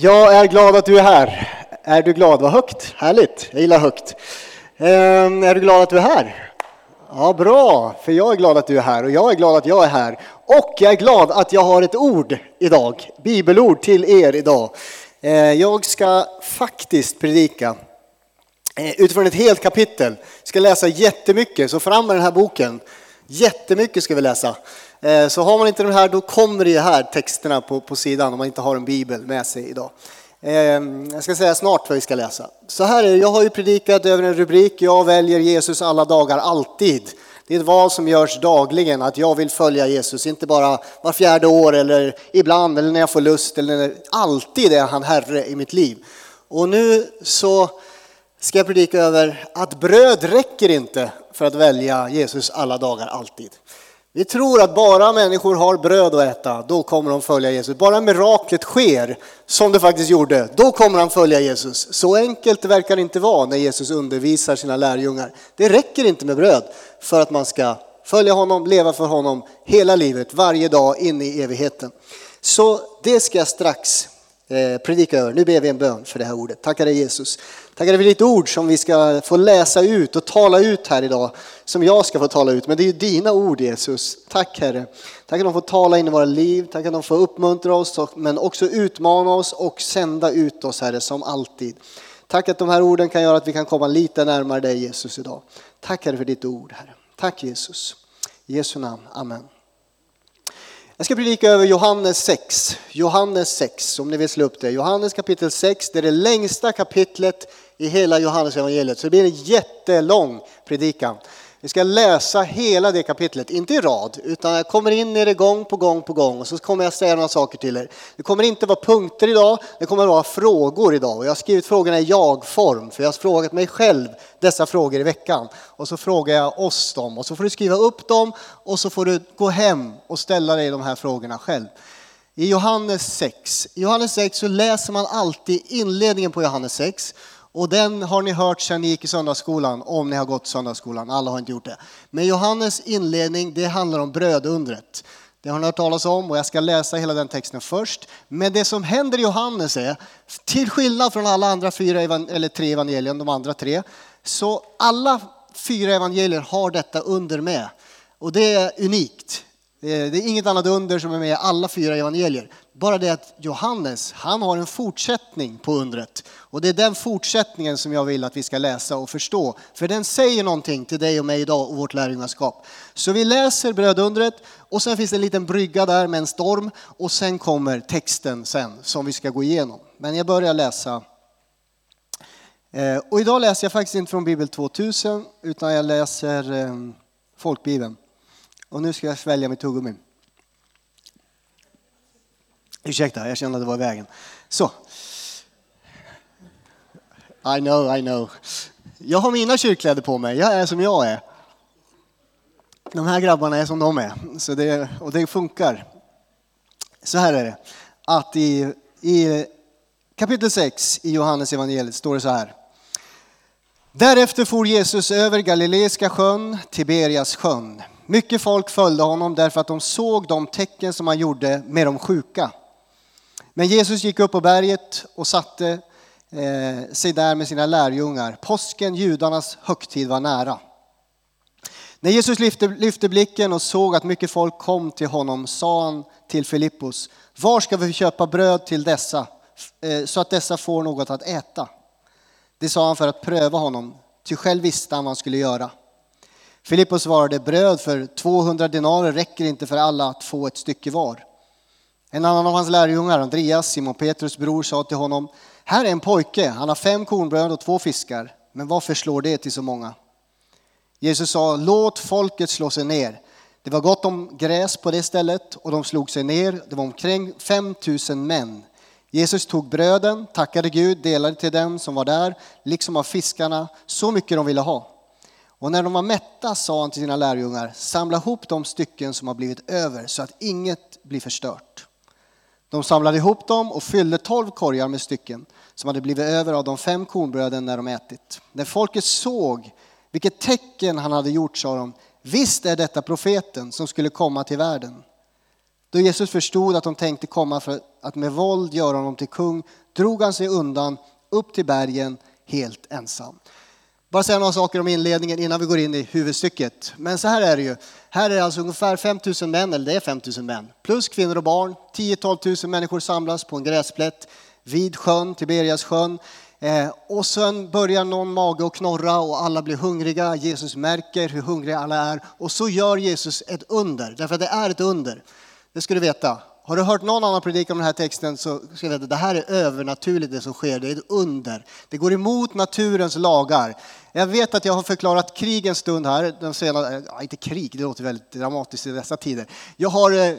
Jag är glad att du är här. Är du glad? Vad högt. Härligt. Jag gillar högt. Ehm, är du glad att du är här? Ja, bra. För jag är glad att du är här och jag är glad att jag är här. Och jag är glad att jag har ett ord idag. Bibelord till er idag. Ehm, jag ska faktiskt predika ehm, utifrån ett helt kapitel. Jag ska läsa jättemycket, så fram med den här boken. Jättemycket ska vi läsa. Eh, så har man inte den här, då kommer det här texterna på, på sidan om man inte har en bibel med sig idag. Ehm, jag ska säga snart vad vi ska läsa. Så här är det, jag har ju predikat över en rubrik, jag väljer Jesus alla dagar, alltid. Det är ett val som görs dagligen, att jag vill följa Jesus, inte bara var fjärde år eller ibland eller när jag får lust, eller när, alltid är han Herre i mitt liv. Och nu så ska jag predika över att bröd räcker inte för att välja Jesus alla dagar, alltid. Vi tror att bara människor har bröd att äta, då kommer de följa Jesus. Bara miraklet sker, som det faktiskt gjorde, då kommer han följa Jesus. Så enkelt verkar det inte vara när Jesus undervisar sina lärjungar. Det räcker inte med bröd för att man ska följa honom, leva för honom hela livet, varje dag in i evigheten. Så det ska jag strax eh, predika över. Nu ber vi en bön för det här ordet. Tackar dig Jesus. Tackar dig för ditt ord som vi ska få läsa ut och tala ut här idag. Som jag ska få tala ut, men det är ju dina ord Jesus. Tack Herre. Tack att de får tala in i våra liv. Tack att de får uppmuntra oss, men också utmana oss och sända ut oss Herre, som alltid. Tack att de här orden kan göra att vi kan komma lite närmare dig Jesus idag. Tack Herre för ditt ord Herre. Tack Jesus. I Jesu namn. Amen. Jag ska predika över Johannes 6. Johannes 6, om ni vill slå upp det. Johannes kapitel 6, det är det längsta kapitlet i hela Johannes evangeliet. Så det blir en jättelång predikan. Vi ska läsa hela det kapitlet, inte i rad, utan jag kommer in i det gång på gång på gång och så kommer jag säga några saker till er. Det kommer inte vara punkter idag, det kommer vara frågor idag och jag har skrivit frågorna i jag-form för jag har frågat mig själv dessa frågor i veckan och så frågar jag oss dem och så får du skriva upp dem och så får du gå hem och ställa dig de här frågorna själv. I Johannes 6, I Johannes 6 så läser man alltid inledningen på Johannes 6 och den har ni hört sedan ni gick i söndagsskolan, om ni har gått söndagsskolan. Alla har inte gjort det. Men Johannes inledning, det handlar om brödundret. Det har ni hört talas om och jag ska läsa hela den texten först. Men det som händer i Johannes är, till skillnad från alla andra fyra eller tre evangelier, de andra tre, så alla fyra evangelier har detta under med. Och det är unikt. Eh, det är inget annat under som är med i alla fyra evangelier. Bara det att Johannes, han har en fortsättning på undret. Och det är den fortsättningen som jag vill att vi ska läsa och förstå. För den säger någonting till dig och mig idag och vårt lärjungaskap. Så vi läser brödundret och sen finns det en liten brygga där med en storm och sen kommer texten sen som vi ska gå igenom. Men jag börjar läsa. Eh, och idag läser jag faktiskt inte från Bibel 2000 utan jag läser eh, folkbibeln. Och nu ska jag svälja mitt tuggummi. Ursäkta, jag kände att det var i vägen. Så. I know, I know. Jag har mina kyrkkläder på mig. Jag är som jag är. De här grabbarna är som de är. Så det, och det funkar. Så här är det. Att i, i kapitel 6 i Johannes evangeliet står det så här. Därefter for Jesus över Galileiska sjön, Tiberias sjön. Mycket folk följde honom därför att de såg de tecken som han gjorde med de sjuka. Men Jesus gick upp på berget och satte eh, sig där med sina lärjungar. Påsken, judarnas högtid, var nära. När Jesus lyfte, lyfte blicken och såg att mycket folk kom till honom sa han till Filippos, var ska vi köpa bröd till dessa eh, så att dessa får något att äta? Det sa han för att pröva honom, ty själv visste han vad han skulle göra. Filippos svarade, bröd för 200 denarer räcker inte för alla att få ett stycke var. En annan av hans lärjungar, Andreas, Simon Petrus bror, sa till honom, här är en pojke, han har fem kornbröd och två fiskar, men varför slår det till så många? Jesus sa, låt folket slå sig ner. Det var gott om gräs på det stället och de slog sig ner. Det var omkring 5000 män. Jesus tog bröden, tackade Gud, delade till dem som var där, liksom av fiskarna, så mycket de ville ha. Och när de var mätta sa han till sina lärjungar, samla ihop de stycken som har blivit över så att inget blir förstört. De samlade ihop dem och fyllde tolv korgar med stycken som hade blivit över av de fem kornbröden när de ätit. När folket såg vilket tecken han hade gjort sa de, visst är detta profeten som skulle komma till världen. Då Jesus förstod att de tänkte komma för att med våld göra honom till kung drog han sig undan upp till bergen helt ensam. Bara säga några saker om inledningen innan vi går in i huvudstycket. Men så här är det ju. Här är det alltså ungefär 5 000 män, eller det är 5 000 män, plus kvinnor och barn. 10-12 000 människor samlas på en gräsplätt vid sjön, Tiberias sjön. Eh, och sen börjar någon mage att knorra och alla blir hungriga. Jesus märker hur hungriga alla är och så gör Jesus ett under, därför att det är ett under. Det ska du veta. Har du hört någon annan predika om den här texten så ska du veta att det här är övernaturligt det som sker, det är ett under. Det går emot naturens lagar. Jag vet att jag har förklarat krig en stund här, den senare, ja, inte krig, det låter väldigt dramatiskt i dessa tider. Jag har eh,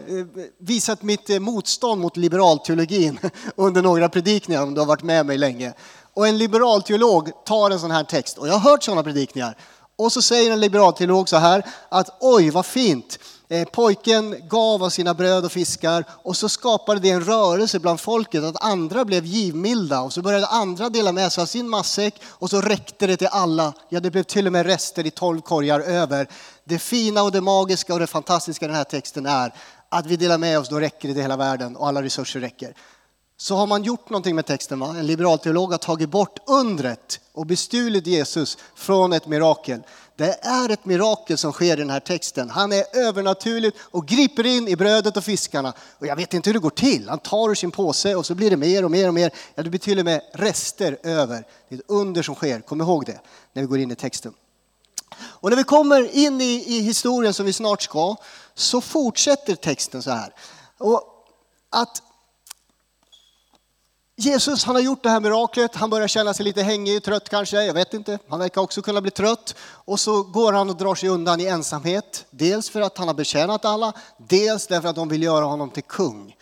visat mitt eh, motstånd mot liberalteologin under några predikningar om du har varit med mig länge. Och en liberalteolog tar en sån här text, och jag har hört sådana predikningar, och så säger en liberalteolog så här att oj vad fint, Eh, pojken gav av sina bröd och fiskar och så skapade det en rörelse bland folket att andra blev givmilda och så började andra dela med sig av sin matsäck och så räckte det till alla. Ja, det blev till och med rester i tolv korgar över. Det fina och det magiska och det fantastiska i den här texten är att vi delar med oss, då räcker det till hela världen och alla resurser räcker. Så har man gjort någonting med texten, va? en liberalteolog har tagit bort undret och bestulit Jesus från ett mirakel. Det är ett mirakel som sker i den här texten. Han är övernaturlig och griper in i brödet och fiskarna. Och jag vet inte hur det går till. Han tar ur sin påse och så blir det mer och mer och mer. Ja, det blir till och med rester över. Det är ett under som sker. Kom ihåg det när vi går in i texten. Och när vi kommer in i, i historien som vi snart ska så fortsätter texten så här. Och att Jesus han har gjort det här miraklet, han börjar känna sig lite hängig, trött kanske, jag vet inte. Han verkar också kunna bli trött. Och så går han och drar sig undan i ensamhet. Dels för att han har betjänat alla, dels därför att de vill göra honom till kung.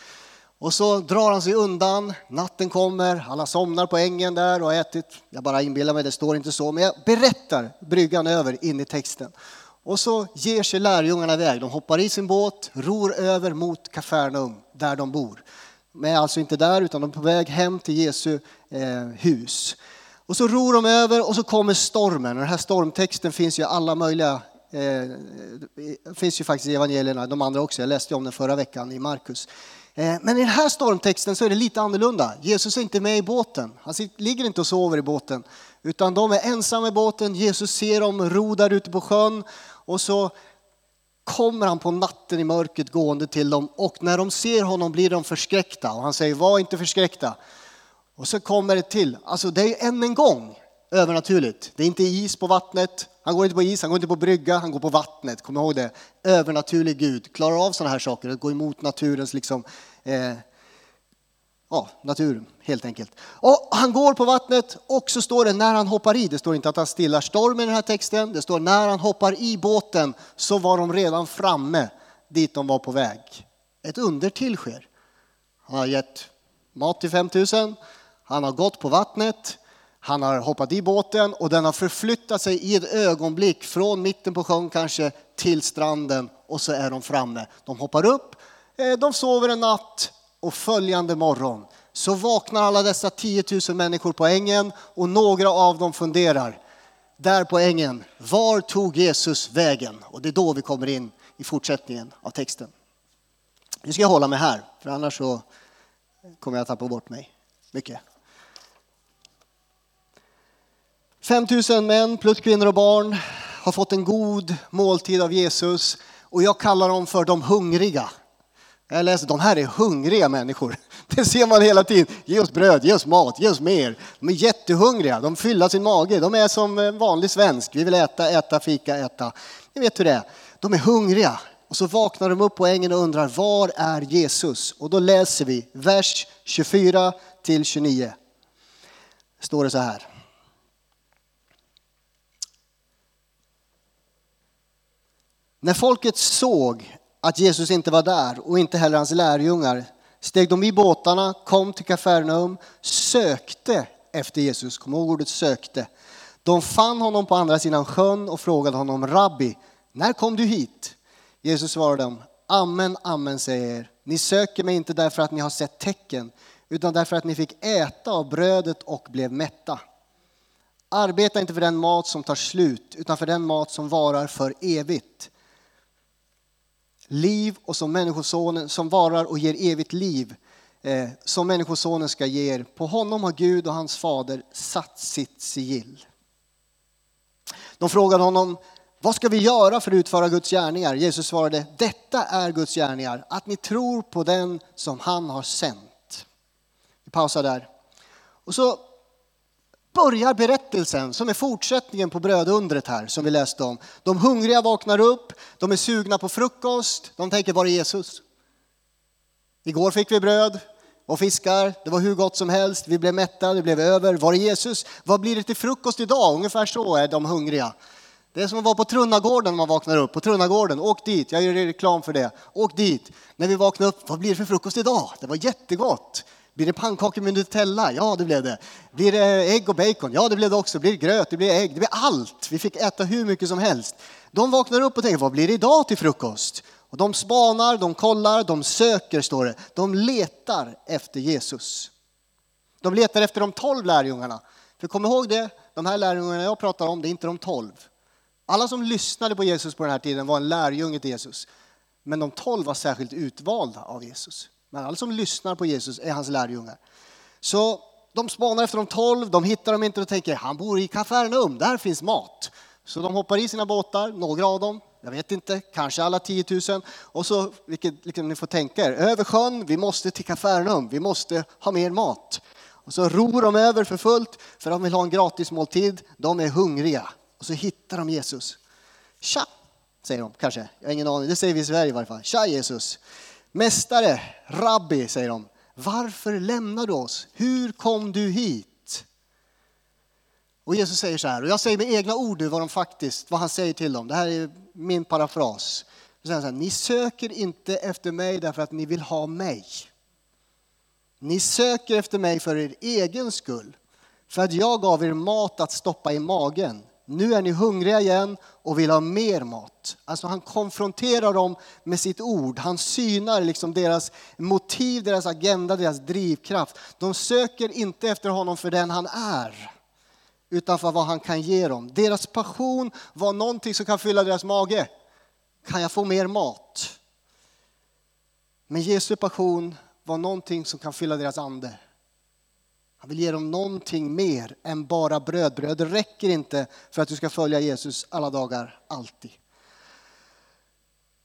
Och så drar han sig undan, natten kommer, alla somnar på ängen där och har ätit. Jag bara inbillar mig, det står inte så, men jag berättar bryggan över in i texten. Och så ger sig lärjungarna iväg, de hoppar i sin båt, ror över mot Kafarnaum, där de bor. De är alltså inte där utan de är på väg hem till Jesu eh, hus. Och så ror de över och så kommer stormen. den här stormtexten finns ju alla möjliga eh, finns ju faktiskt i evangelierna, de andra också. Jag läste om den förra veckan i Markus. Eh, men i den här stormtexten så är det lite annorlunda. Jesus är inte med i båten. Han ligger inte och sover i båten. Utan de är ensamma i båten. Jesus ser dem ro där ute på sjön. Och så kommer han på natten i mörkret gående till dem och när de ser honom blir de förskräckta. Och han säger var inte förskräckta. Och så kommer det till, alltså det är än en gång övernaturligt. Det är inte is på vattnet, han går inte på is, han går inte på brygga, han går på vattnet. Kom ihåg det. Övernaturlig Gud klarar av sådana här saker, att gå emot naturens liksom, eh, ja, naturen helt enkelt. Och han går på vattnet och så står det när han hoppar i. Det står inte att han stillar stormen i den här texten. Det står när han hoppar i båten så var de redan framme dit de var på väg. Ett under till sker. Han har gett mat till 5000. Han har gått på vattnet. Han har hoppat i båten och den har förflyttat sig i ett ögonblick från mitten på sjön kanske till stranden och så är de framme. De hoppar upp, eh, de sover en natt och följande morgon så vaknar alla dessa 10 000 människor på ängen och några av dem funderar där på ängen, var tog Jesus vägen? Och det är då vi kommer in i fortsättningen av texten. Nu ska jag hålla mig här, för annars så kommer jag tappa bort mig mycket. 5 000 män plus kvinnor och barn har fått en god måltid av Jesus och jag kallar dem för de hungriga. Jag läser, de här är hungriga människor. Det ser man hela tiden. Ge oss bröd, ge oss mat, ge oss mer. De är jättehungriga, de fyller sin mage. De är som en vanlig svensk. Vi vill äta, äta, fika, äta. Ni vet hur det är. De är hungriga. Och så vaknar de upp på ängen och undrar, var är Jesus? Och då läser vi vers 24 till 29. Står det så här. När folket såg att Jesus inte var där och inte heller hans lärjungar steg de i båtarna, kom till Kafarnaum, sökte efter Jesus. Kom ihåg ordet sökte. De fann honom på andra sidan sjön och frågade honom, Rabbi, när kom du hit? Jesus svarade dem, Amen, amen säger er. Ni söker mig inte därför att ni har sett tecken, utan därför att ni fick äta av brödet och blev mätta. Arbeta inte för den mat som tar slut, utan för den mat som varar för evigt liv och som Människosonen som varar och ger evigt liv. eh, som Människosonen ska ge er. På honom har Gud och hans fader satt sitt sigill. De frågade honom, vad ska vi göra för att utföra Guds gärningar? Jesus svarade, detta är Guds gärningar, att ni tror på den som han har sänt. Vi pausar där. Och så börjar berättelsen som är fortsättningen på brödundret här som vi läste om. De hungriga vaknar upp, de är sugna på frukost, de tänker var är Jesus? Igår fick vi bröd och fiskar, det var hur gott som helst, vi blev mätta, det blev över. Var är Jesus? Vad blir det till frukost idag? Ungefär så är de hungriga. Det är som att vara på Trunnagården när man vaknar upp. På Trunnagården, åk dit, jag gör reklam för det. Åk dit. När vi vaknar upp, vad blir det för frukost idag? Det var jättegott. Blir det pannkakor med Nutella? Ja, det blev det. Blir det ägg och bacon? Ja, det blev det också. Blir det gröt? Det blir ägg. Det blir allt. Vi fick äta hur mycket som helst. De vaknar upp och tänker, vad blir det idag till frukost? Och de spanar, de kollar, de söker, står det. De letar efter Jesus. De letar efter de tolv lärjungarna. För kom ihåg det, de här lärjungarna jag pratar om, det är inte de tolv. Alla som lyssnade på Jesus på den här tiden var en lärjunge till Jesus. Men de tolv var särskilt utvalda av Jesus. Men alla som lyssnar på Jesus är hans lärjungar. Så de spanar efter de tolv, de hittar dem inte och tänker han bor i Kafarnaum, där finns mat. Så de hoppar i sina båtar, några av dem, jag vet inte, kanske alla 10 000. Och så, vilket liksom, ni får tänka er, över sjön, vi måste till Kafarnaum, vi måste ha mer mat. Och så ror de över för fullt, för de vill ha en gratis måltid. De är hungriga. Och så hittar de Jesus. Tja, säger de kanske. Jag har ingen aning, det säger vi i Sverige i varje fall. Tja Jesus. Mästare, rabbi, säger de. Varför lämnar du oss? Hur kom du hit? Och Jesus säger så här, och jag säger med egna ord vad, de faktiskt, vad han säger till dem. Det här är min parafras. Så här, ni söker inte efter mig därför att ni vill ha mig. Ni söker efter mig för er egen skull. För att jag gav er mat att stoppa i magen. Nu är ni hungriga igen och vill ha mer mat. Alltså han konfronterar dem med sitt ord. Han synar liksom deras motiv, deras agenda, deras drivkraft. De söker inte efter honom för den han är, utan för vad han kan ge dem. Deras passion var någonting som kan fylla deras mage. Kan jag få mer mat? Men Jesu passion var någonting som kan fylla deras ande. Han vill ge dem någonting mer än bara bröd. Bröd räcker inte för att du ska följa Jesus alla dagar, alltid.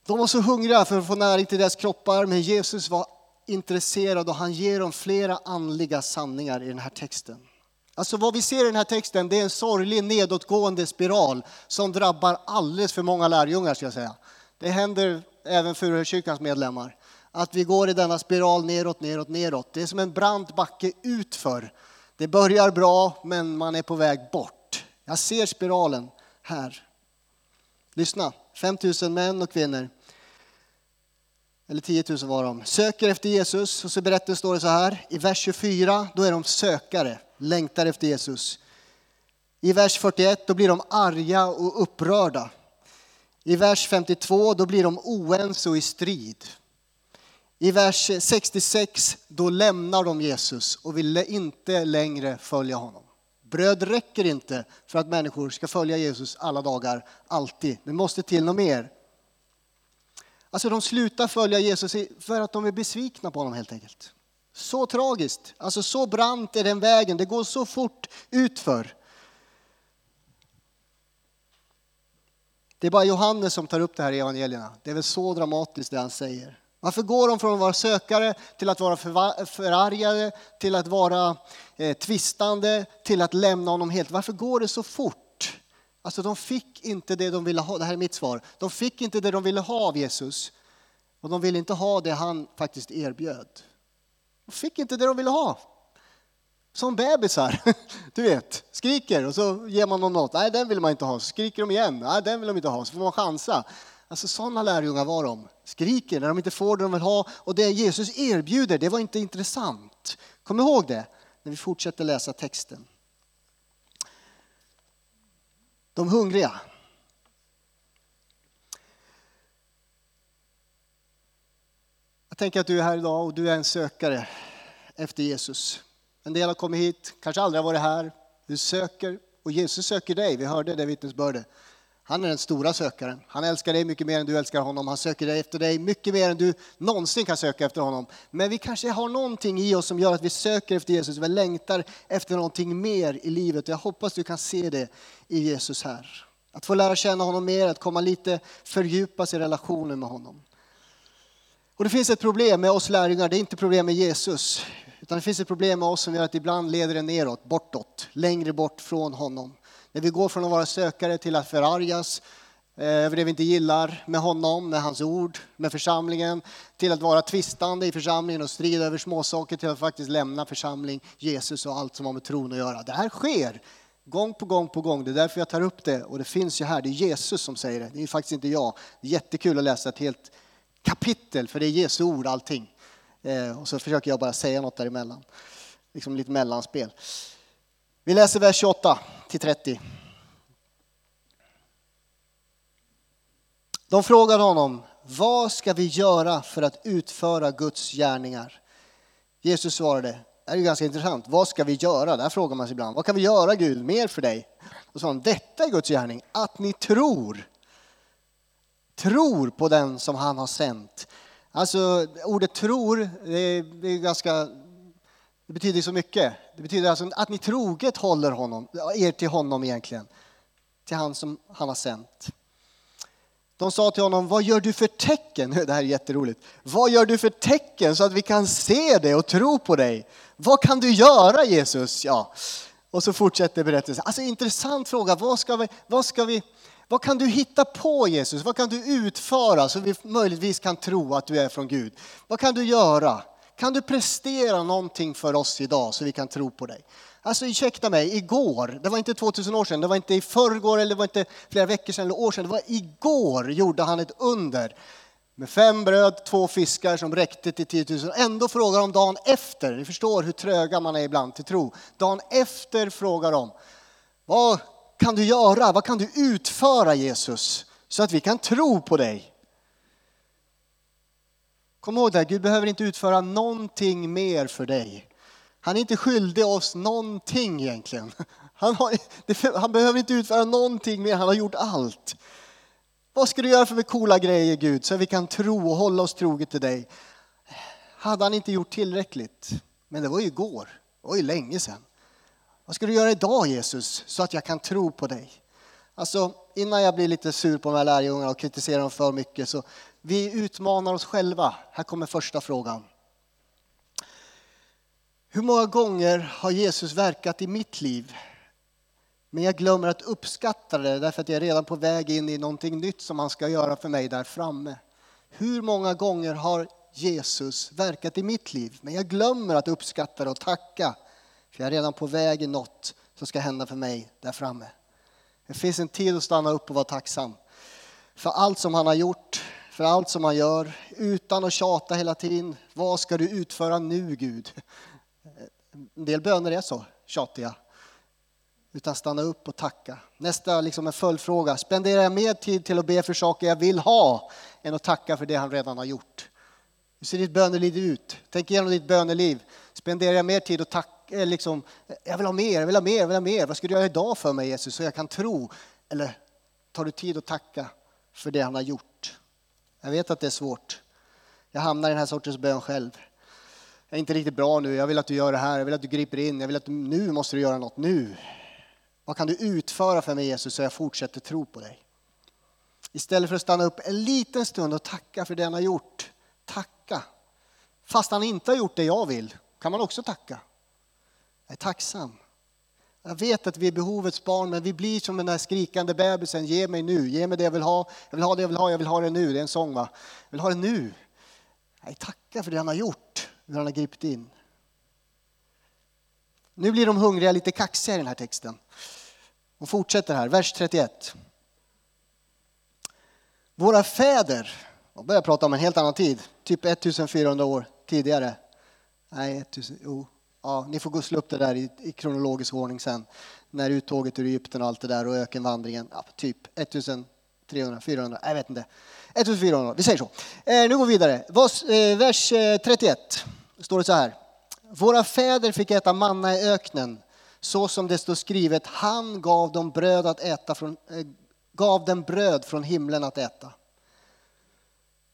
De var så hungriga för att få näring till deras kroppar, men Jesus var intresserad och han ger dem flera andliga sanningar i den här texten. Alltså vad vi ser i den här texten det är en sorglig nedåtgående spiral som drabbar alldeles för många lärjungar. Ska jag säga. Det händer även för kyrkans medlemmar att vi går i denna spiral neråt, neråt, neråt. Det är som en brant backe utför. Det börjar bra, men man är på väg bort. Jag ser spiralen här. Lyssna, 5 000 män och kvinnor, eller 10 000 var de, söker efter Jesus. Och så berättar står det så här, i vers 24, då är de sökare, längtar efter Jesus. I vers 41, då blir de arga och upprörda. I vers 52, då blir de oense och i strid. I vers 66, då lämnar de Jesus och vill inte längre följa honom. Bröd räcker inte för att människor ska följa Jesus alla dagar, alltid. Det måste till något mer. Alltså de slutar följa Jesus för att de är besvikna på honom helt enkelt. Så tragiskt, alltså så brant är den vägen, det går så fort utför. Det är bara Johannes som tar upp det här i evangelierna. Det är väl så dramatiskt det han säger. Varför går de från att vara sökare till att vara förargade, till att vara eh, tvistande, till att lämna honom helt? Varför går det så fort? Alltså de fick inte det de ville ha, det här är mitt svar. De fick inte det de ville ha av Jesus. Och de ville inte ha det han faktiskt erbjöd. De fick inte det de ville ha. Som bebisar, du vet, skriker och så ger man dem något. Nej, den vill man inte ha. Så skriker de igen. Nej, den vill de inte ha. Så får man chansa. Alltså sådana lärjungar var de. Skriker när de inte får det de vill ha. Och det Jesus erbjuder, det var inte intressant. Kom ihåg det när vi fortsätter läsa texten. De hungriga. Jag tänker att du är här idag och du är en sökare efter Jesus. En del har kommit hit, kanske aldrig har varit här. Du söker och Jesus söker dig. Vi hörde det vittnesbördet. Han är den stora sökaren. Han älskar dig mycket mer än du älskar honom. Han söker dig efter dig mycket mer än du någonsin kan söka efter honom. Men vi kanske har någonting i oss som gör att vi söker efter Jesus. Vi längtar efter någonting mer i livet. Jag hoppas du kan se det i Jesus här. Att få lära känna honom mer, att komma lite fördjupas i relationen med honom. Och det finns ett problem med oss lärjungar, det är inte problem med Jesus. Utan det finns ett problem med oss som gör att ibland leder det neråt, bortåt, längre bort från honom. När vi går från att vara sökare till att förargas eh, över det vi inte gillar med honom, med hans ord, med församlingen, till att vara tvistande i församlingen och strida över småsaker till att faktiskt lämna församling, Jesus och allt som har med tron att göra. Det här sker gång på gång på gång. Det är därför jag tar upp det och det finns ju här, det är Jesus som säger det, det är faktiskt inte jag. Det är jättekul att läsa ett helt kapitel för det är Jesu ord allting. Eh, och så försöker jag bara säga något däremellan, liksom lite mellanspel. Vi läser vers 28 till 30. De frågade honom, vad ska vi göra för att utföra Guds gärningar? Jesus svarade, det är ju ganska intressant, vad ska vi göra? Där frågar man sig ibland, vad kan vi göra Gud mer för dig? Och så sa han, detta är Guds gärning, att ni tror. Tror på den som han har sänt. Alltså ordet tror, det är, det är ganska det betyder så mycket. Det betyder alltså att ni troget håller honom, er till honom egentligen. Till han som han har sänt. De sa till honom, vad gör du för tecken? Det här är jätteroligt. Vad gör du för tecken så att vi kan se det och tro på dig? Vad kan du göra Jesus? Ja. Och så fortsätter berättelsen. Alltså intressant fråga. Vad ska vi, vad ska vi, vad kan du hitta på Jesus? Vad kan du utföra så vi möjligtvis kan tro att du är från Gud? Vad kan du göra? Kan du prestera någonting för oss idag så vi kan tro på dig? Alltså ursäkta mig, igår, det var inte 2000 år sedan, det var inte i förrgår eller det var inte flera veckor sedan eller år sedan, det var igår gjorde han ett under. Med fem bröd, två fiskar som räckte till 10 000. Ändå frågar de dagen efter, ni förstår hur tröga man är ibland till tro. Dagen efter frågar de, vad kan du göra, vad kan du utföra Jesus? Så att vi kan tro på dig. Kom ihåg det, Gud behöver inte utföra någonting mer för dig. Han är inte skyldig oss någonting egentligen. Han, har, han, behöver inte utföra någonting mer, han har gjort allt. Vad ska du göra för coola grejer Gud, så att vi kan tro och hålla oss troget till dig? Hade han inte gjort tillräckligt? Men det var ju igår, det var ju länge sedan. Vad ska du göra idag Jesus, så att jag kan tro på dig? Alltså, innan jag blir lite sur på de här lärjungarna och kritiserar dem för mycket så vi utmanar oss själva. Här kommer första frågan. Hur många gånger har Jesus verkat i mitt liv? Men jag glömmer att uppskatta det därför att jag är redan på väg in i någonting nytt som han ska göra för mig där framme. Hur många gånger har Jesus verkat i mitt liv? Men jag glömmer att uppskatta det och tacka. För jag är redan på väg i något som ska hända för mig där framme. Det finns en tid att stanna upp och vara tacksam. För allt som han har gjort, för allt som han gör, utan att tjata hela tiden. Vad ska du utföra nu Gud? En del böner är så tjatiga. Utan stanna upp och tacka. Nästa liksom en följdfråga. Spenderar jag mer tid till att be för saker jag vill ha än att tacka för det han redan har gjort? Hur ser ditt böneliv ut? Tänk igenom ditt böneliv. Spenderar jag mer tid att tacka? Eh, liksom, jag vill ha mer, jag vill ha mer, jag vill ha mer. Vad ska du göra idag för mig Jesus så jag kan tro? Eller tar du tid att tacka för det han har gjort? Jag vet att det är svårt. Jag hamnar i den här sortens bön själv. Jag är inte riktigt bra nu, jag vill att du gör det här, jag vill att du griper in, jag vill att du, nu måste du göra något, nu. Vad kan du utföra för mig Jesus så jag fortsätter tro på dig? Istället för att stanna upp en liten stund och tacka för det han har gjort. Tacka. Fast han inte har gjort det jag vill, kan man också tacka. Jag är tacksam. Jag vet att vi är behovets barn, men vi blir som den där skrikande bebisen. Ge mig nu, ge mig det jag vill ha. Jag vill ha det jag vill ha, jag vill ha det nu. Det är en sång va? Jag vill ha det nu. Nej, tacka för det han har gjort, när han har gripit in. Nu blir de hungriga lite kaxiga i den här texten. Och fortsätter här, vers 31. Våra fäder, de börjar prata om en helt annan tid, typ 1400 år tidigare. Nej, 1000, jo, Ja, ni får gå och slå upp det där i, i kronologisk ordning sen. När uttåget ur Egypten och allt det där och ökenvandringen. Ja, typ 1300, 400, jag vet inte. 1400, vi säger så. Eh, nu går vi vidare. Eh, vers, eh, vers 31 står det så här. Våra fäder fick äta manna i öknen så som det står skrivet. Han gav dem bröd att äta från, eh, gav dem bröd från himlen att äta.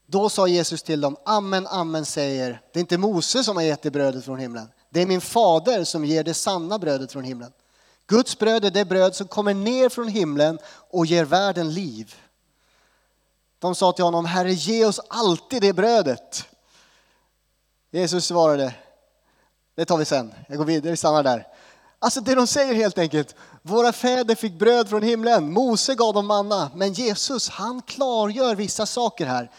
Då sa Jesus till dem, amen, amen säger, det är inte Mose som har gett er brödet från himlen. Det är min fader som ger det sanna brödet från himlen. Guds bröd är det bröd som kommer ner från himlen och ger världen liv. De sa till honom, Herre ge oss alltid det brödet. Jesus svarade, det tar vi sen, jag går vidare, vi stannar där. Alltså det de säger helt enkelt, våra fäder fick bröd från himlen, Mose gav dem manna, men Jesus han klargör vissa saker här.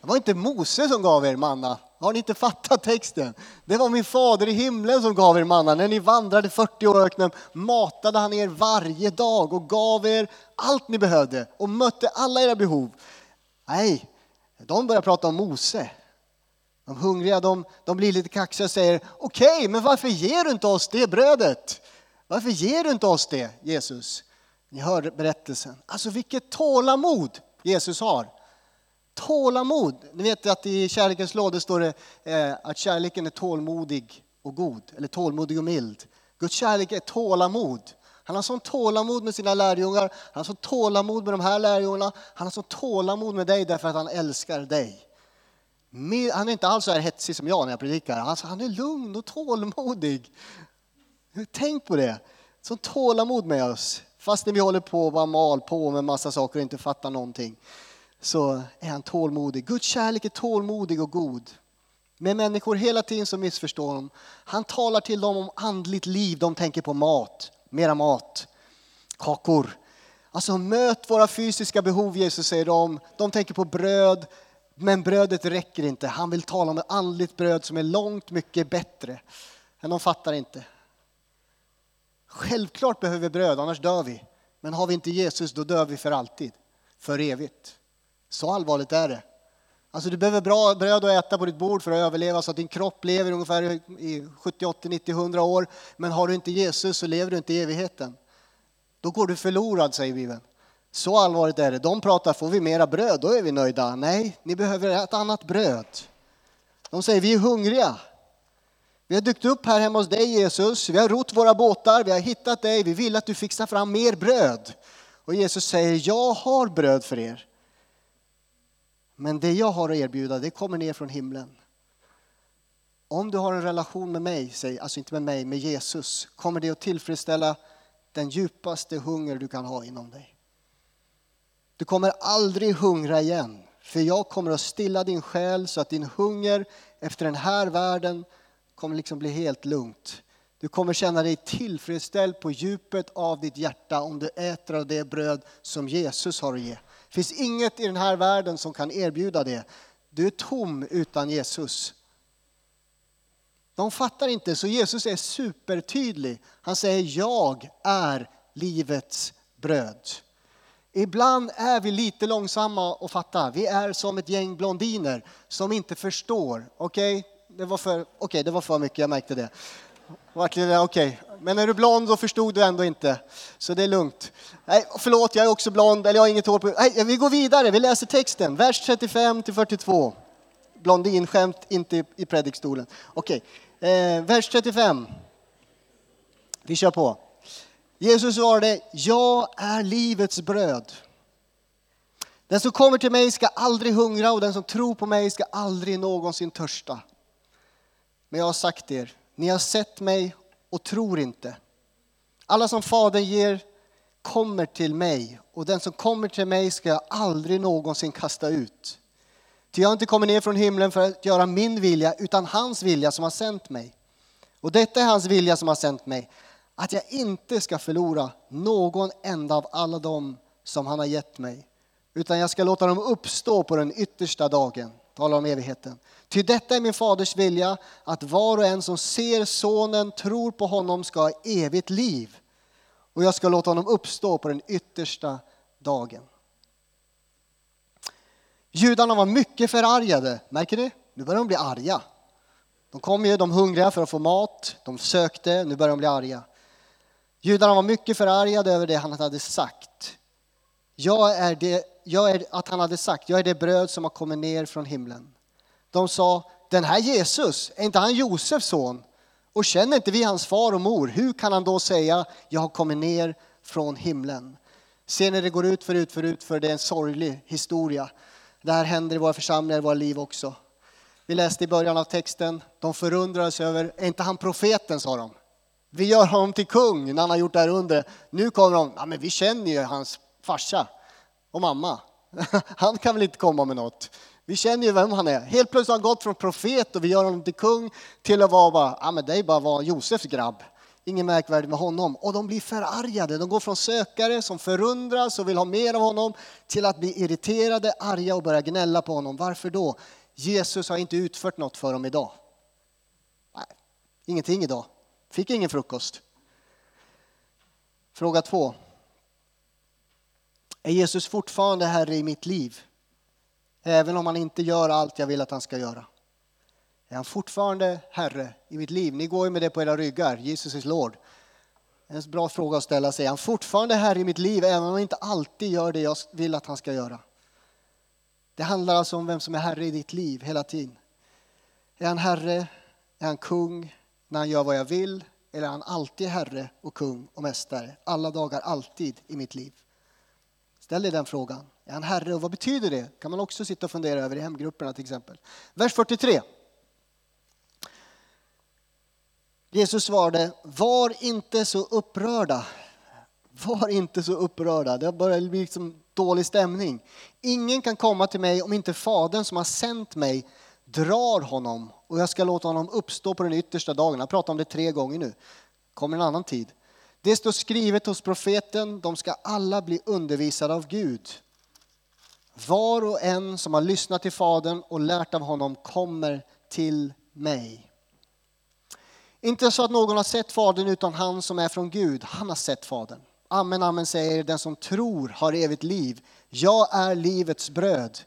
Det var inte Mose som gav er manna, har ni inte fattat texten? Det var min fader i himlen som gav er manna. När ni vandrade 40 år i öknen matade han er varje dag och gav er allt ni behövde och mötte alla era behov. Nej, de börjar prata om Mose. De hungriga de, de blir lite kaxiga och säger okej, okay, men varför ger du inte oss det brödet? Varför ger du inte oss det, Jesus? Ni hör berättelsen. Alltså vilket tålamod Jesus har. Tålamod. Ni vet att i kärlekens låda står det eh, att kärleken är tålmodig och god, eller tålmodig och mild. Guds kärlek är tålamod. Han har sån tålamod med sina lärjungar, han har sån tålamod med de här lärjungarna, han har sån tålamod med dig därför att han älskar dig. Han är inte alls så här hetsig som jag när jag predikar, alltså, han är lugn och tålmodig. Tänk på det, sån tålamod med oss, fastän vi håller på och bara mal på med massa saker och inte fattar någonting så är han tålmodig. Guds kärlek är tålmodig och god. Med människor hela tiden som missförstår honom. Han talar till dem om andligt liv, de tänker på mat, mera mat, kakor. Alltså möt våra fysiska behov, Jesus säger de. De tänker på bröd, men brödet räcker inte. Han vill tala om ett andligt bröd som är långt mycket bättre. Men de fattar inte. Självklart behöver vi bröd, annars dör vi. Men har vi inte Jesus, då dör vi för alltid, för evigt. Så allvarligt är det. Alltså du behöver bra bröd att äta på ditt bord för att överleva så att din kropp lever ungefär i 70, 80, 90, 100 år. Men har du inte Jesus så lever du inte i evigheten. Då går du förlorad, säger Bibeln. Så allvarligt är det. De pratar, får vi mera bröd, då är vi nöjda. Nej, ni behöver ett annat bröd. De säger, vi är hungriga. Vi har dykt upp här hemma hos dig Jesus, vi har rott våra båtar, vi har hittat dig, vi vill att du fixar fram mer bröd. Och Jesus säger, jag har bröd för er. Men det jag har att erbjuda, det kommer ner från himlen. Om du har en relation med mig, alltså inte med mig, med Jesus, kommer det att tillfredsställa den djupaste hunger du kan ha inom dig. Du kommer aldrig hungra igen, för jag kommer att stilla din själ så att din hunger efter den här världen kommer liksom bli helt lugnt. Du kommer känna dig tillfredsställd på djupet av ditt hjärta om du äter av det bröd som Jesus har att ge. Det finns inget i den här världen som kan erbjuda det. Du är tom utan Jesus. De fattar inte, så Jesus är supertydlig. Han säger jag är livets bröd. Ibland är vi lite långsamma att fatta. Vi är som ett gäng blondiner som inte förstår. Okej, okay? det, var för, okay, det var för mycket, jag märkte det. Okej, okay. men är du blond då förstod du ändå inte. Så det är lugnt. Nej, förlåt, jag är också blond, eller jag har inget hår på... Nej, vi går vidare, vi läser texten, vers 35 till 42. Blondinskämt, inte i predikstolen. Okej, eh, vers 35. Vi kör på. Jesus svarade, jag är livets bröd. Den som kommer till mig ska aldrig hungra och den som tror på mig ska aldrig någonsin törsta. Men jag har sagt er, ni har sett mig och tror inte. Alla som Fadern ger kommer till mig och den som kommer till mig ska jag aldrig någonsin kasta ut. Ty jag har inte kommit ner från himlen för att göra min vilja utan hans vilja som har sänt mig. Och detta är hans vilja som har sänt mig, att jag inte ska förlora någon enda av alla dem som han har gett mig, utan jag ska låta dem uppstå på den yttersta dagen talar om evigheten. Ty detta är min faders vilja, att var och en som ser sonen, tror på honom, ska ha evigt liv. Och jag ska låta honom uppstå på den yttersta dagen. Judarna var mycket förargade, märker ni? Nu börjar de bli arga. De kom ju, de hungriga för att få mat, de sökte, nu börjar de bli arga. Judarna var mycket förargade över det han hade sagt. Jag är det jag är, att han hade sagt, jag är det bröd som har kommit ner från himlen. De sa, den här Jesus, är inte han Josefs son? Och känner inte vi hans far och mor? Hur kan han då säga, jag har kommit ner från himlen? Ser ni det går ut för ut för ut för det är en sorglig historia. Det här händer i våra församlingar, i våra liv också. Vi läste i början av texten, de förundrades över, är inte han profeten sa de. Vi gör honom till kung när han har gjort det här under. Nu kommer de, ja men vi känner ju hans farsa och mamma. Han kan väl inte komma med något. Vi känner ju vem han är. Helt plötsligt har han gått från profet och vi gör honom till kung till att vara bara, ja men det är bara vara Josefs grabb. Inget märkvärdigt med honom. Och de blir förargade. De går från sökare som förundras och vill ha mer av honom till att bli irriterade, arga och börja gnälla på honom. Varför då? Jesus har inte utfört något för dem idag. Nej, ingenting idag. Fick ingen frukost. Fråga två. Är Jesus fortfarande Herre i mitt liv? Även om han inte gör allt jag vill att han ska göra. Är han fortfarande Herre i mitt liv? Ni går ju med det på era ryggar. Jesus is Lord. En bra fråga att ställa sig. Är han fortfarande Herre i mitt liv även om han inte alltid gör det jag vill att han ska göra? Det handlar alltså om vem som är Herre i ditt liv hela tiden. Är han Herre? Är han kung när han gör vad jag vill? Eller är han alltid Herre och kung och mästare? Alla dagar, alltid i mitt liv. Ställ dig den frågan. Är han Herre och vad betyder det? kan man också sitta och fundera över i hemgrupperna till exempel. Vers 43. Jesus svarade, var inte så upprörda. Var inte så upprörda. Det börjar bli liksom dålig stämning. Ingen kan komma till mig om inte Fadern som har sänt mig drar honom och jag ska låta honom uppstå på den yttersta dagen. Jag pratar om det tre gånger nu. kommer en annan tid. Det står skrivet hos profeten, de ska alla bli undervisade av Gud. Var och en som har lyssnat till Fadern och lärt av honom kommer till mig. Inte så att någon har sett Fadern utan han som är från Gud, han har sett Fadern. Amen, amen säger den som tror har evigt liv. Jag är livets bröd.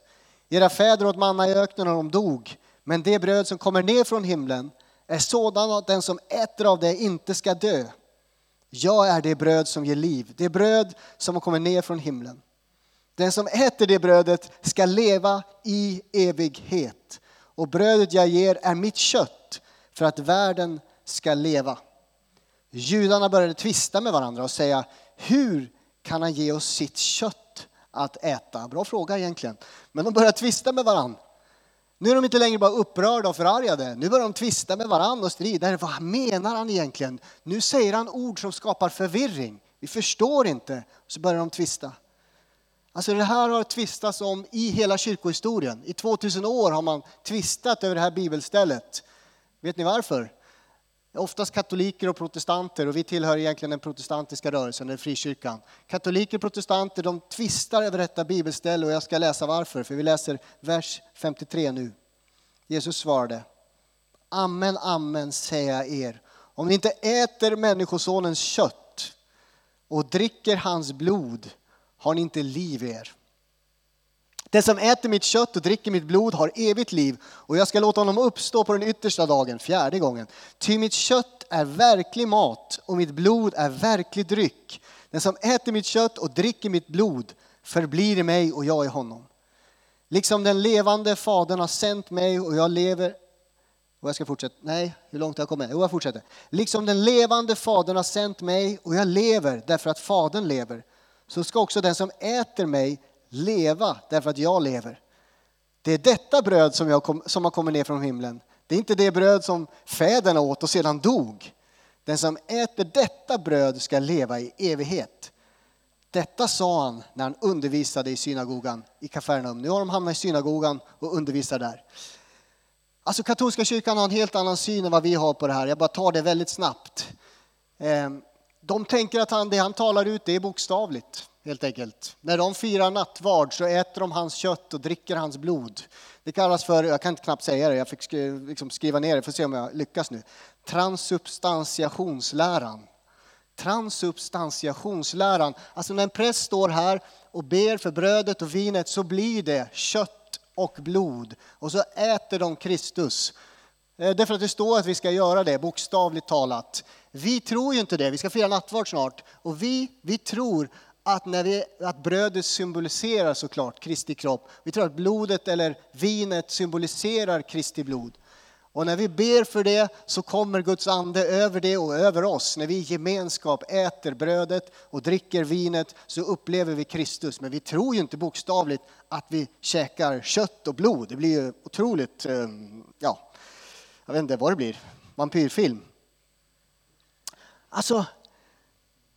Era fäder åt manna i öknen och de dog. Men det bröd som kommer ner från himlen är sådant att den som äter av det inte ska dö. Jag är det bröd som ger liv, det bröd som kommer ner från himlen. Den som äter det brödet ska leva i evighet. Och brödet jag ger är mitt kött för att världen ska leva. Judarna började tvista med varandra och säga, hur kan han ge oss sitt kött att äta? Bra fråga egentligen. Men de började tvista med varandra. Nu är de inte längre bara upprörda och förargade. Nu börjar de tvista med varandra och strida. Vad menar han egentligen? Nu säger han ord som skapar förvirring. Vi förstår inte. Så börjar de tvista. Alltså det här har tvistats om i hela kyrkohistorien. I 2000 år har man tvistat över det här bibelstället. Vet ni varför? Oftast katoliker och protestanter och vi tillhör egentligen den protestantiska rörelsen, den frikyrkan. Katoliker och protestanter de tvistar över detta bibelställe och jag ska läsa varför, för vi läser vers 53 nu. Jesus svarade, Amen, amen säger jag er, om ni inte äter Människosonens kött och dricker hans blod har ni inte liv i er. Den som äter mitt kött och dricker mitt blod har evigt liv och jag ska låta honom uppstå på den yttersta dagen, fjärde gången. Ty mitt kött är verklig mat och mitt blod är verklig dryck. Den som äter mitt kött och dricker mitt blod förblir i mig och jag i honom. Liksom den levande Fadern har sänt mig och jag lever och jag ska fortsätta. Nej, hur långt har jag kommit? Jo, jag fortsätter. Liksom den levande Fadern har sänt mig och jag lever därför att Fadern lever, så ska också den som äter mig leva därför att jag lever. Det är detta bröd som, jag kom, som har kommit ner från himlen. Det är inte det bröd som fäderna åt och sedan dog. Den som äter detta bröd ska leva i evighet. Detta sa han när han undervisade i synagogan i Kafarnaum. Nu har de hamnat i synagogan och undervisar där. Alltså katolska kyrkan har en helt annan syn än vad vi har på det här. Jag bara tar det väldigt snabbt. Ehm, de tänker att han, det han talar ut det är bokstavligt helt enkelt. När de firar nattvard så äter de hans kött och dricker hans blod. Det kallas för, jag kan knappt säga det, jag fick liksom skriva ner det, får se om jag lyckas nu. Transubstantiationsläran. Transubstantiationsläran. Alltså när en präst står här och ber för brödet och vinet så blir det kött och blod. Och så äter de Kristus. Eh, därför att det står att vi ska göra det, bokstavligt talat. Vi tror ju inte det, vi ska fira nattvard snart. Och vi, vi tror att, när vi, att brödet symboliserar såklart Kristi kropp. Vi tror att blodet eller vinet symboliserar Kristi blod. Och när vi ber för det så kommer Guds ande över det och över oss. När vi i gemenskap äter brödet och dricker vinet så upplever vi Kristus. Men vi tror ju inte bokstavligt att vi käkar kött och blod. Det blir ju otroligt, eh, ja, jag vet inte vad det blir, vampyrfilm. Alltså,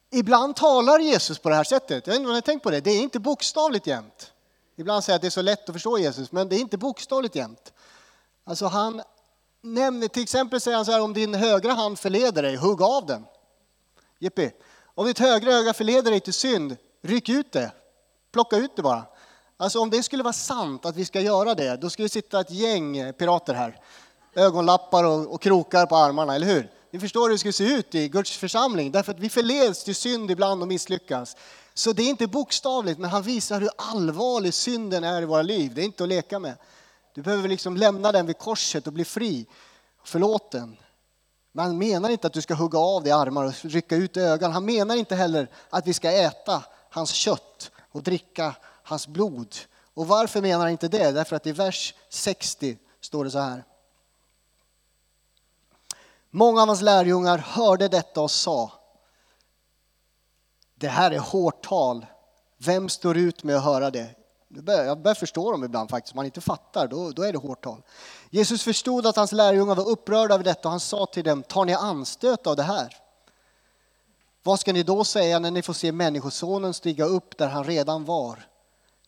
ibland talar Jesus på det här sättet. Jag vet inte om ni har tänkt på det. Det är inte bokstavligt jämt. Ibland säger jag att det är så lätt att förstå Jesus, men det är inte bokstavligt jämt. Alltså han nämner, till exempel säger han så här, om din högra hand förleder dig, hugg av den. Jippi. Om ditt högra öga förleder dig till synd, ryck ut det. Plocka ut det bara. Alltså om det skulle vara sant att vi ska göra det, då skulle det sitta ett gäng pirater här. Ögonlappar och, och krokar på armarna, eller hur? Ni förstår hur det skulle se ut i Guds församling, därför att vi förleds till synd ibland och misslyckas. Så det är inte bokstavligt, men han visar hur allvarlig synden är i våra liv. Det är inte att leka med. Du behöver liksom lämna den vid korset och bli fri, förlåten. Men han menar inte att du ska hugga av dig armar och rycka ut ögon. Han menar inte heller att vi ska äta hans kött och dricka hans blod. Och varför menar han inte det? Därför att i vers 60 står det så här. Många av hans lärjungar hörde detta och sa Det här är hårt tal. Vem står ut med att höra det? Jag börjar förstå dem ibland faktiskt. Om man inte fattar, då, då är det hårt tal. Jesus förstod att hans lärjungar var upprörda över detta och han sa till dem, tar ni anstöt av det här? Vad ska ni då säga när ni får se Människosonen stiga upp där han redan var?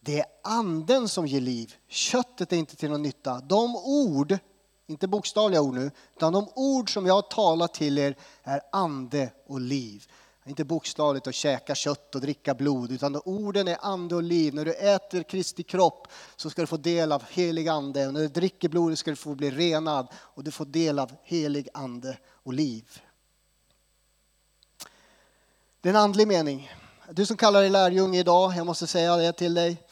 Det är anden som ger liv, köttet är inte till någon nytta. De ord inte bokstavliga ord nu, utan de ord som jag har talat till er är ande och liv. Inte bokstavligt att käka kött och dricka blod, utan orden är ande och liv. När du äter Kristi kropp så ska du få del av helig ande. Och när du dricker blodet ska du få bli renad och du får del av helig ande och liv. Det är en andlig mening. Du som kallar dig lärjunge idag, jag måste säga det till dig.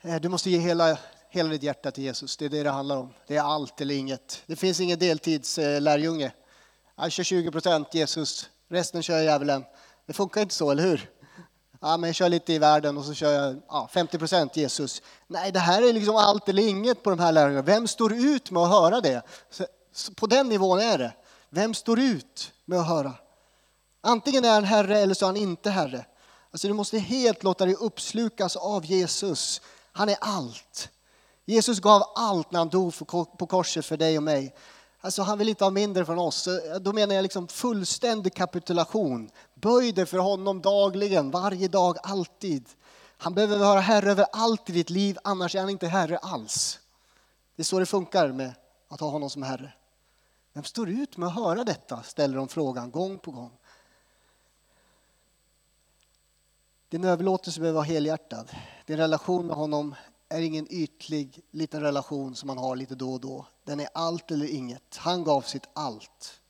Eh, du måste ge hela hela ditt hjärta till Jesus. Det är det det handlar om. Det är allt eller inget. Det finns ingen deltidslärjunge. Jag kör 20 procent Jesus, resten kör djävulen. Det funkar inte så, eller hur? Ja, men jag kör lite i världen och så kör jag ja, 50 procent Jesus. Nej, det här är liksom allt eller inget på de här lärjungarna. Vem står ut med att höra det? Så på den nivån är det. Vem står ut med att höra? Antingen är han Herre eller så är han inte Herre. Alltså du måste helt låta dig uppslukas av Jesus. Han är allt. Jesus gav allt när han dog på korset för dig och mig. Alltså han vill inte ha mindre från oss. Eh, då menar jag liksom fullständig kapitulation. Böj dig för honom dagligen, varje dag, alltid. Han behöver vara herre över allt i ditt liv, annars är han inte herre alls. Det är så det funkar med att ha honom som herre. Vem står ut med att höra detta? ställer de frågan gång på gång. Din överlåtelse behöver vara helhjärtad. Din relation med honom är ingen ytlig liten relation som man har lite då och då. Den är allt eller inget. Han gav sitt allt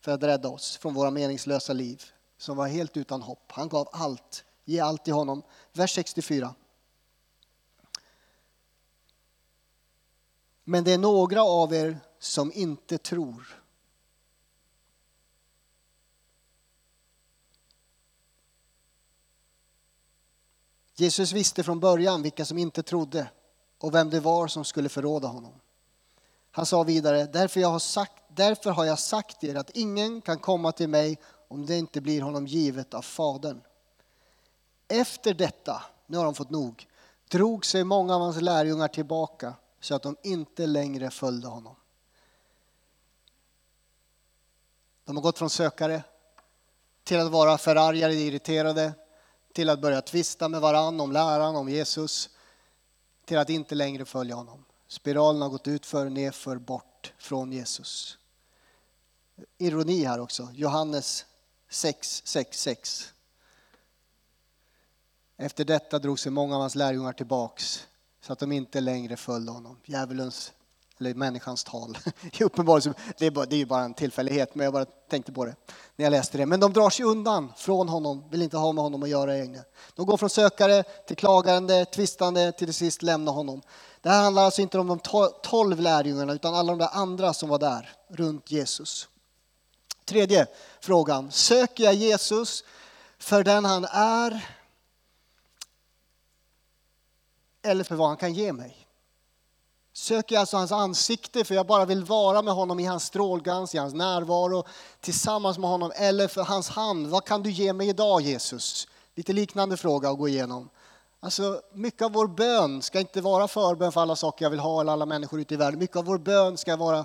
för att rädda oss från våra meningslösa liv som var helt utan hopp. Han gav allt. Ge allt till honom. Vers 64. Men det är några av er som inte tror. Jesus visste från början vilka som inte trodde och vem det var som skulle förråda honom. Han sa vidare, därför, jag har sagt, därför har jag sagt er att ingen kan komma till mig om det inte blir honom givet av Fadern. Efter detta, nu har de fått nog, drog sig många av hans lärjungar tillbaka så att de inte längre följde honom. De har gått från sökare till att vara förargade, irriterade, till att börja tvista med varann om läran om Jesus, till att inte längre följa honom. Spiralen har gått ut för, nerför, bort från Jesus. Ironi här också, Johannes 666. Efter detta drog sig många av hans lärjungar tillbaks så att de inte längre följde honom. Djävulens eller människans tal. Det är ju bara en tillfällighet, men jag bara tänkte på det när jag läste det. Men de drar sig undan från honom, vill inte ha med honom att göra längre. De går från sökare till klagande, tvistande, till sist lämna honom. Det här handlar alltså inte om de tolv lärjungarna, utan alla de där andra som var där runt Jesus. Tredje frågan, söker jag Jesus för den han är eller för vad han kan ge mig? Söker jag alltså hans ansikte för jag bara vill vara med honom i hans strålglans, i hans närvaro, tillsammans med honom, eller för hans hand. Vad kan du ge mig idag Jesus? Lite liknande fråga att gå igenom. Alltså, mycket av vår bön ska inte vara förbön för alla saker jag vill ha eller alla människor ute i världen. Mycket av vår bön ska vara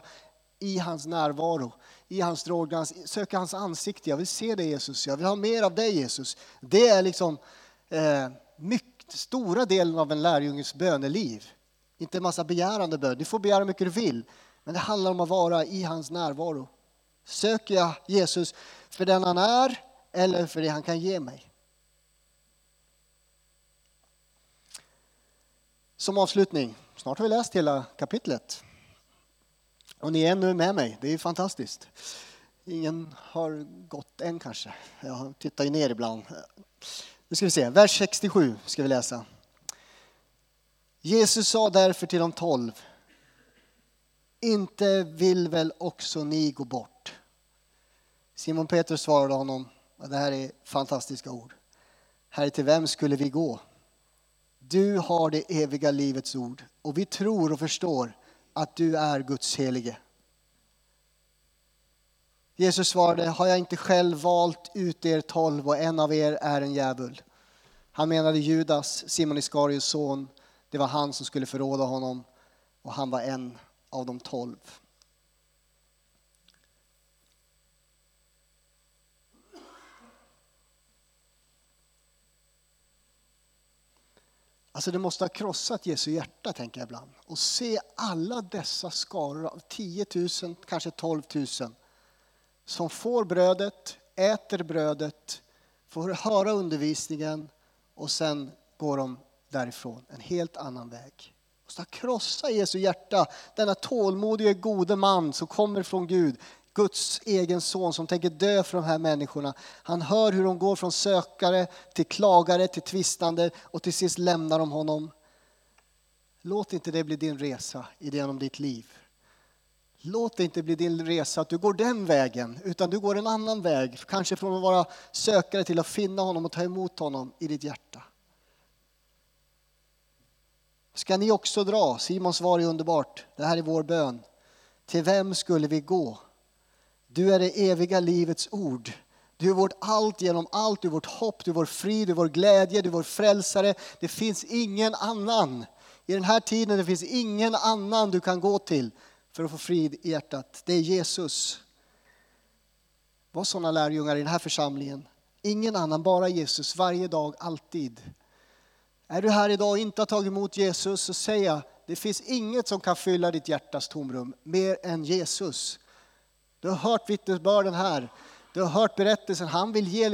i hans närvaro, i hans strålglans, söka hans ansikte. Jag vill se dig Jesus, jag vill ha mer av dig Jesus. Det är liksom eh, mycket, stora delen av en lärjunges böneliv. Inte en massa begärande bön. Du får begära hur mycket du vill. Men det handlar om att vara i hans närvaro. Söker jag Jesus för den han är eller för det han kan ge mig? Som avslutning, snart har vi läst hela kapitlet. Och ni är ännu med mig, det är fantastiskt. Ingen har gått än kanske. Jag tittar ju ner ibland. Nu ska vi se, vers 67 ska vi läsa. Jesus sa därför till de tolv, inte vill väl också ni gå bort? Simon Petrus svarade honom, och det här är fantastiska ord. Herre, till vem skulle vi gå? Du har det eviga livets ord och vi tror och förstår att du är Guds helige. Jesus svarade, har jag inte själv valt ut er tolv och en av er är en djävul? Han menade Judas, Simon Iskarios son. Det var han som skulle förråda honom och han var en av de tolv. Alltså det måste ha krossat Jesu hjärta, tänker jag ibland. Och se alla dessa skaror av 10 000, kanske 12 000, som får brödet, äter brödet, får höra undervisningen och sen går de därifrån, en helt annan väg. Och så krossa Jesu hjärta, denna tålmodige gode man som kommer från Gud, Guds egen son som tänker dö för de här människorna. Han hör hur de går från sökare till klagare till tvistande och till sist lämnar de honom. Låt inte det bli din resa genom ditt liv. Låt det inte bli din resa att du går den vägen, utan du går en annan väg. Kanske från att vara sökare till att finna honom och ta emot honom i ditt hjärta. Ska ni också dra? Simons svar är underbart. Det här är vår bön. Till vem skulle vi gå? Du är det eviga livets ord. Du är vårt allt genom allt, du är vårt hopp, du är vår frid, du är vår glädje, du är vår frälsare. Det finns ingen annan. I den här tiden det finns ingen annan du kan gå till för att få frid i hjärtat. Det är Jesus. Var sådana lärjungar i den här församlingen. Ingen annan, bara Jesus, varje dag, alltid. Är du här idag och inte har tagit emot Jesus så säger jag, det finns inget som kan fylla ditt hjärtas tomrum mer än Jesus. Du har hört vittnesbörden här. Du har hört berättelsen. Han vill ge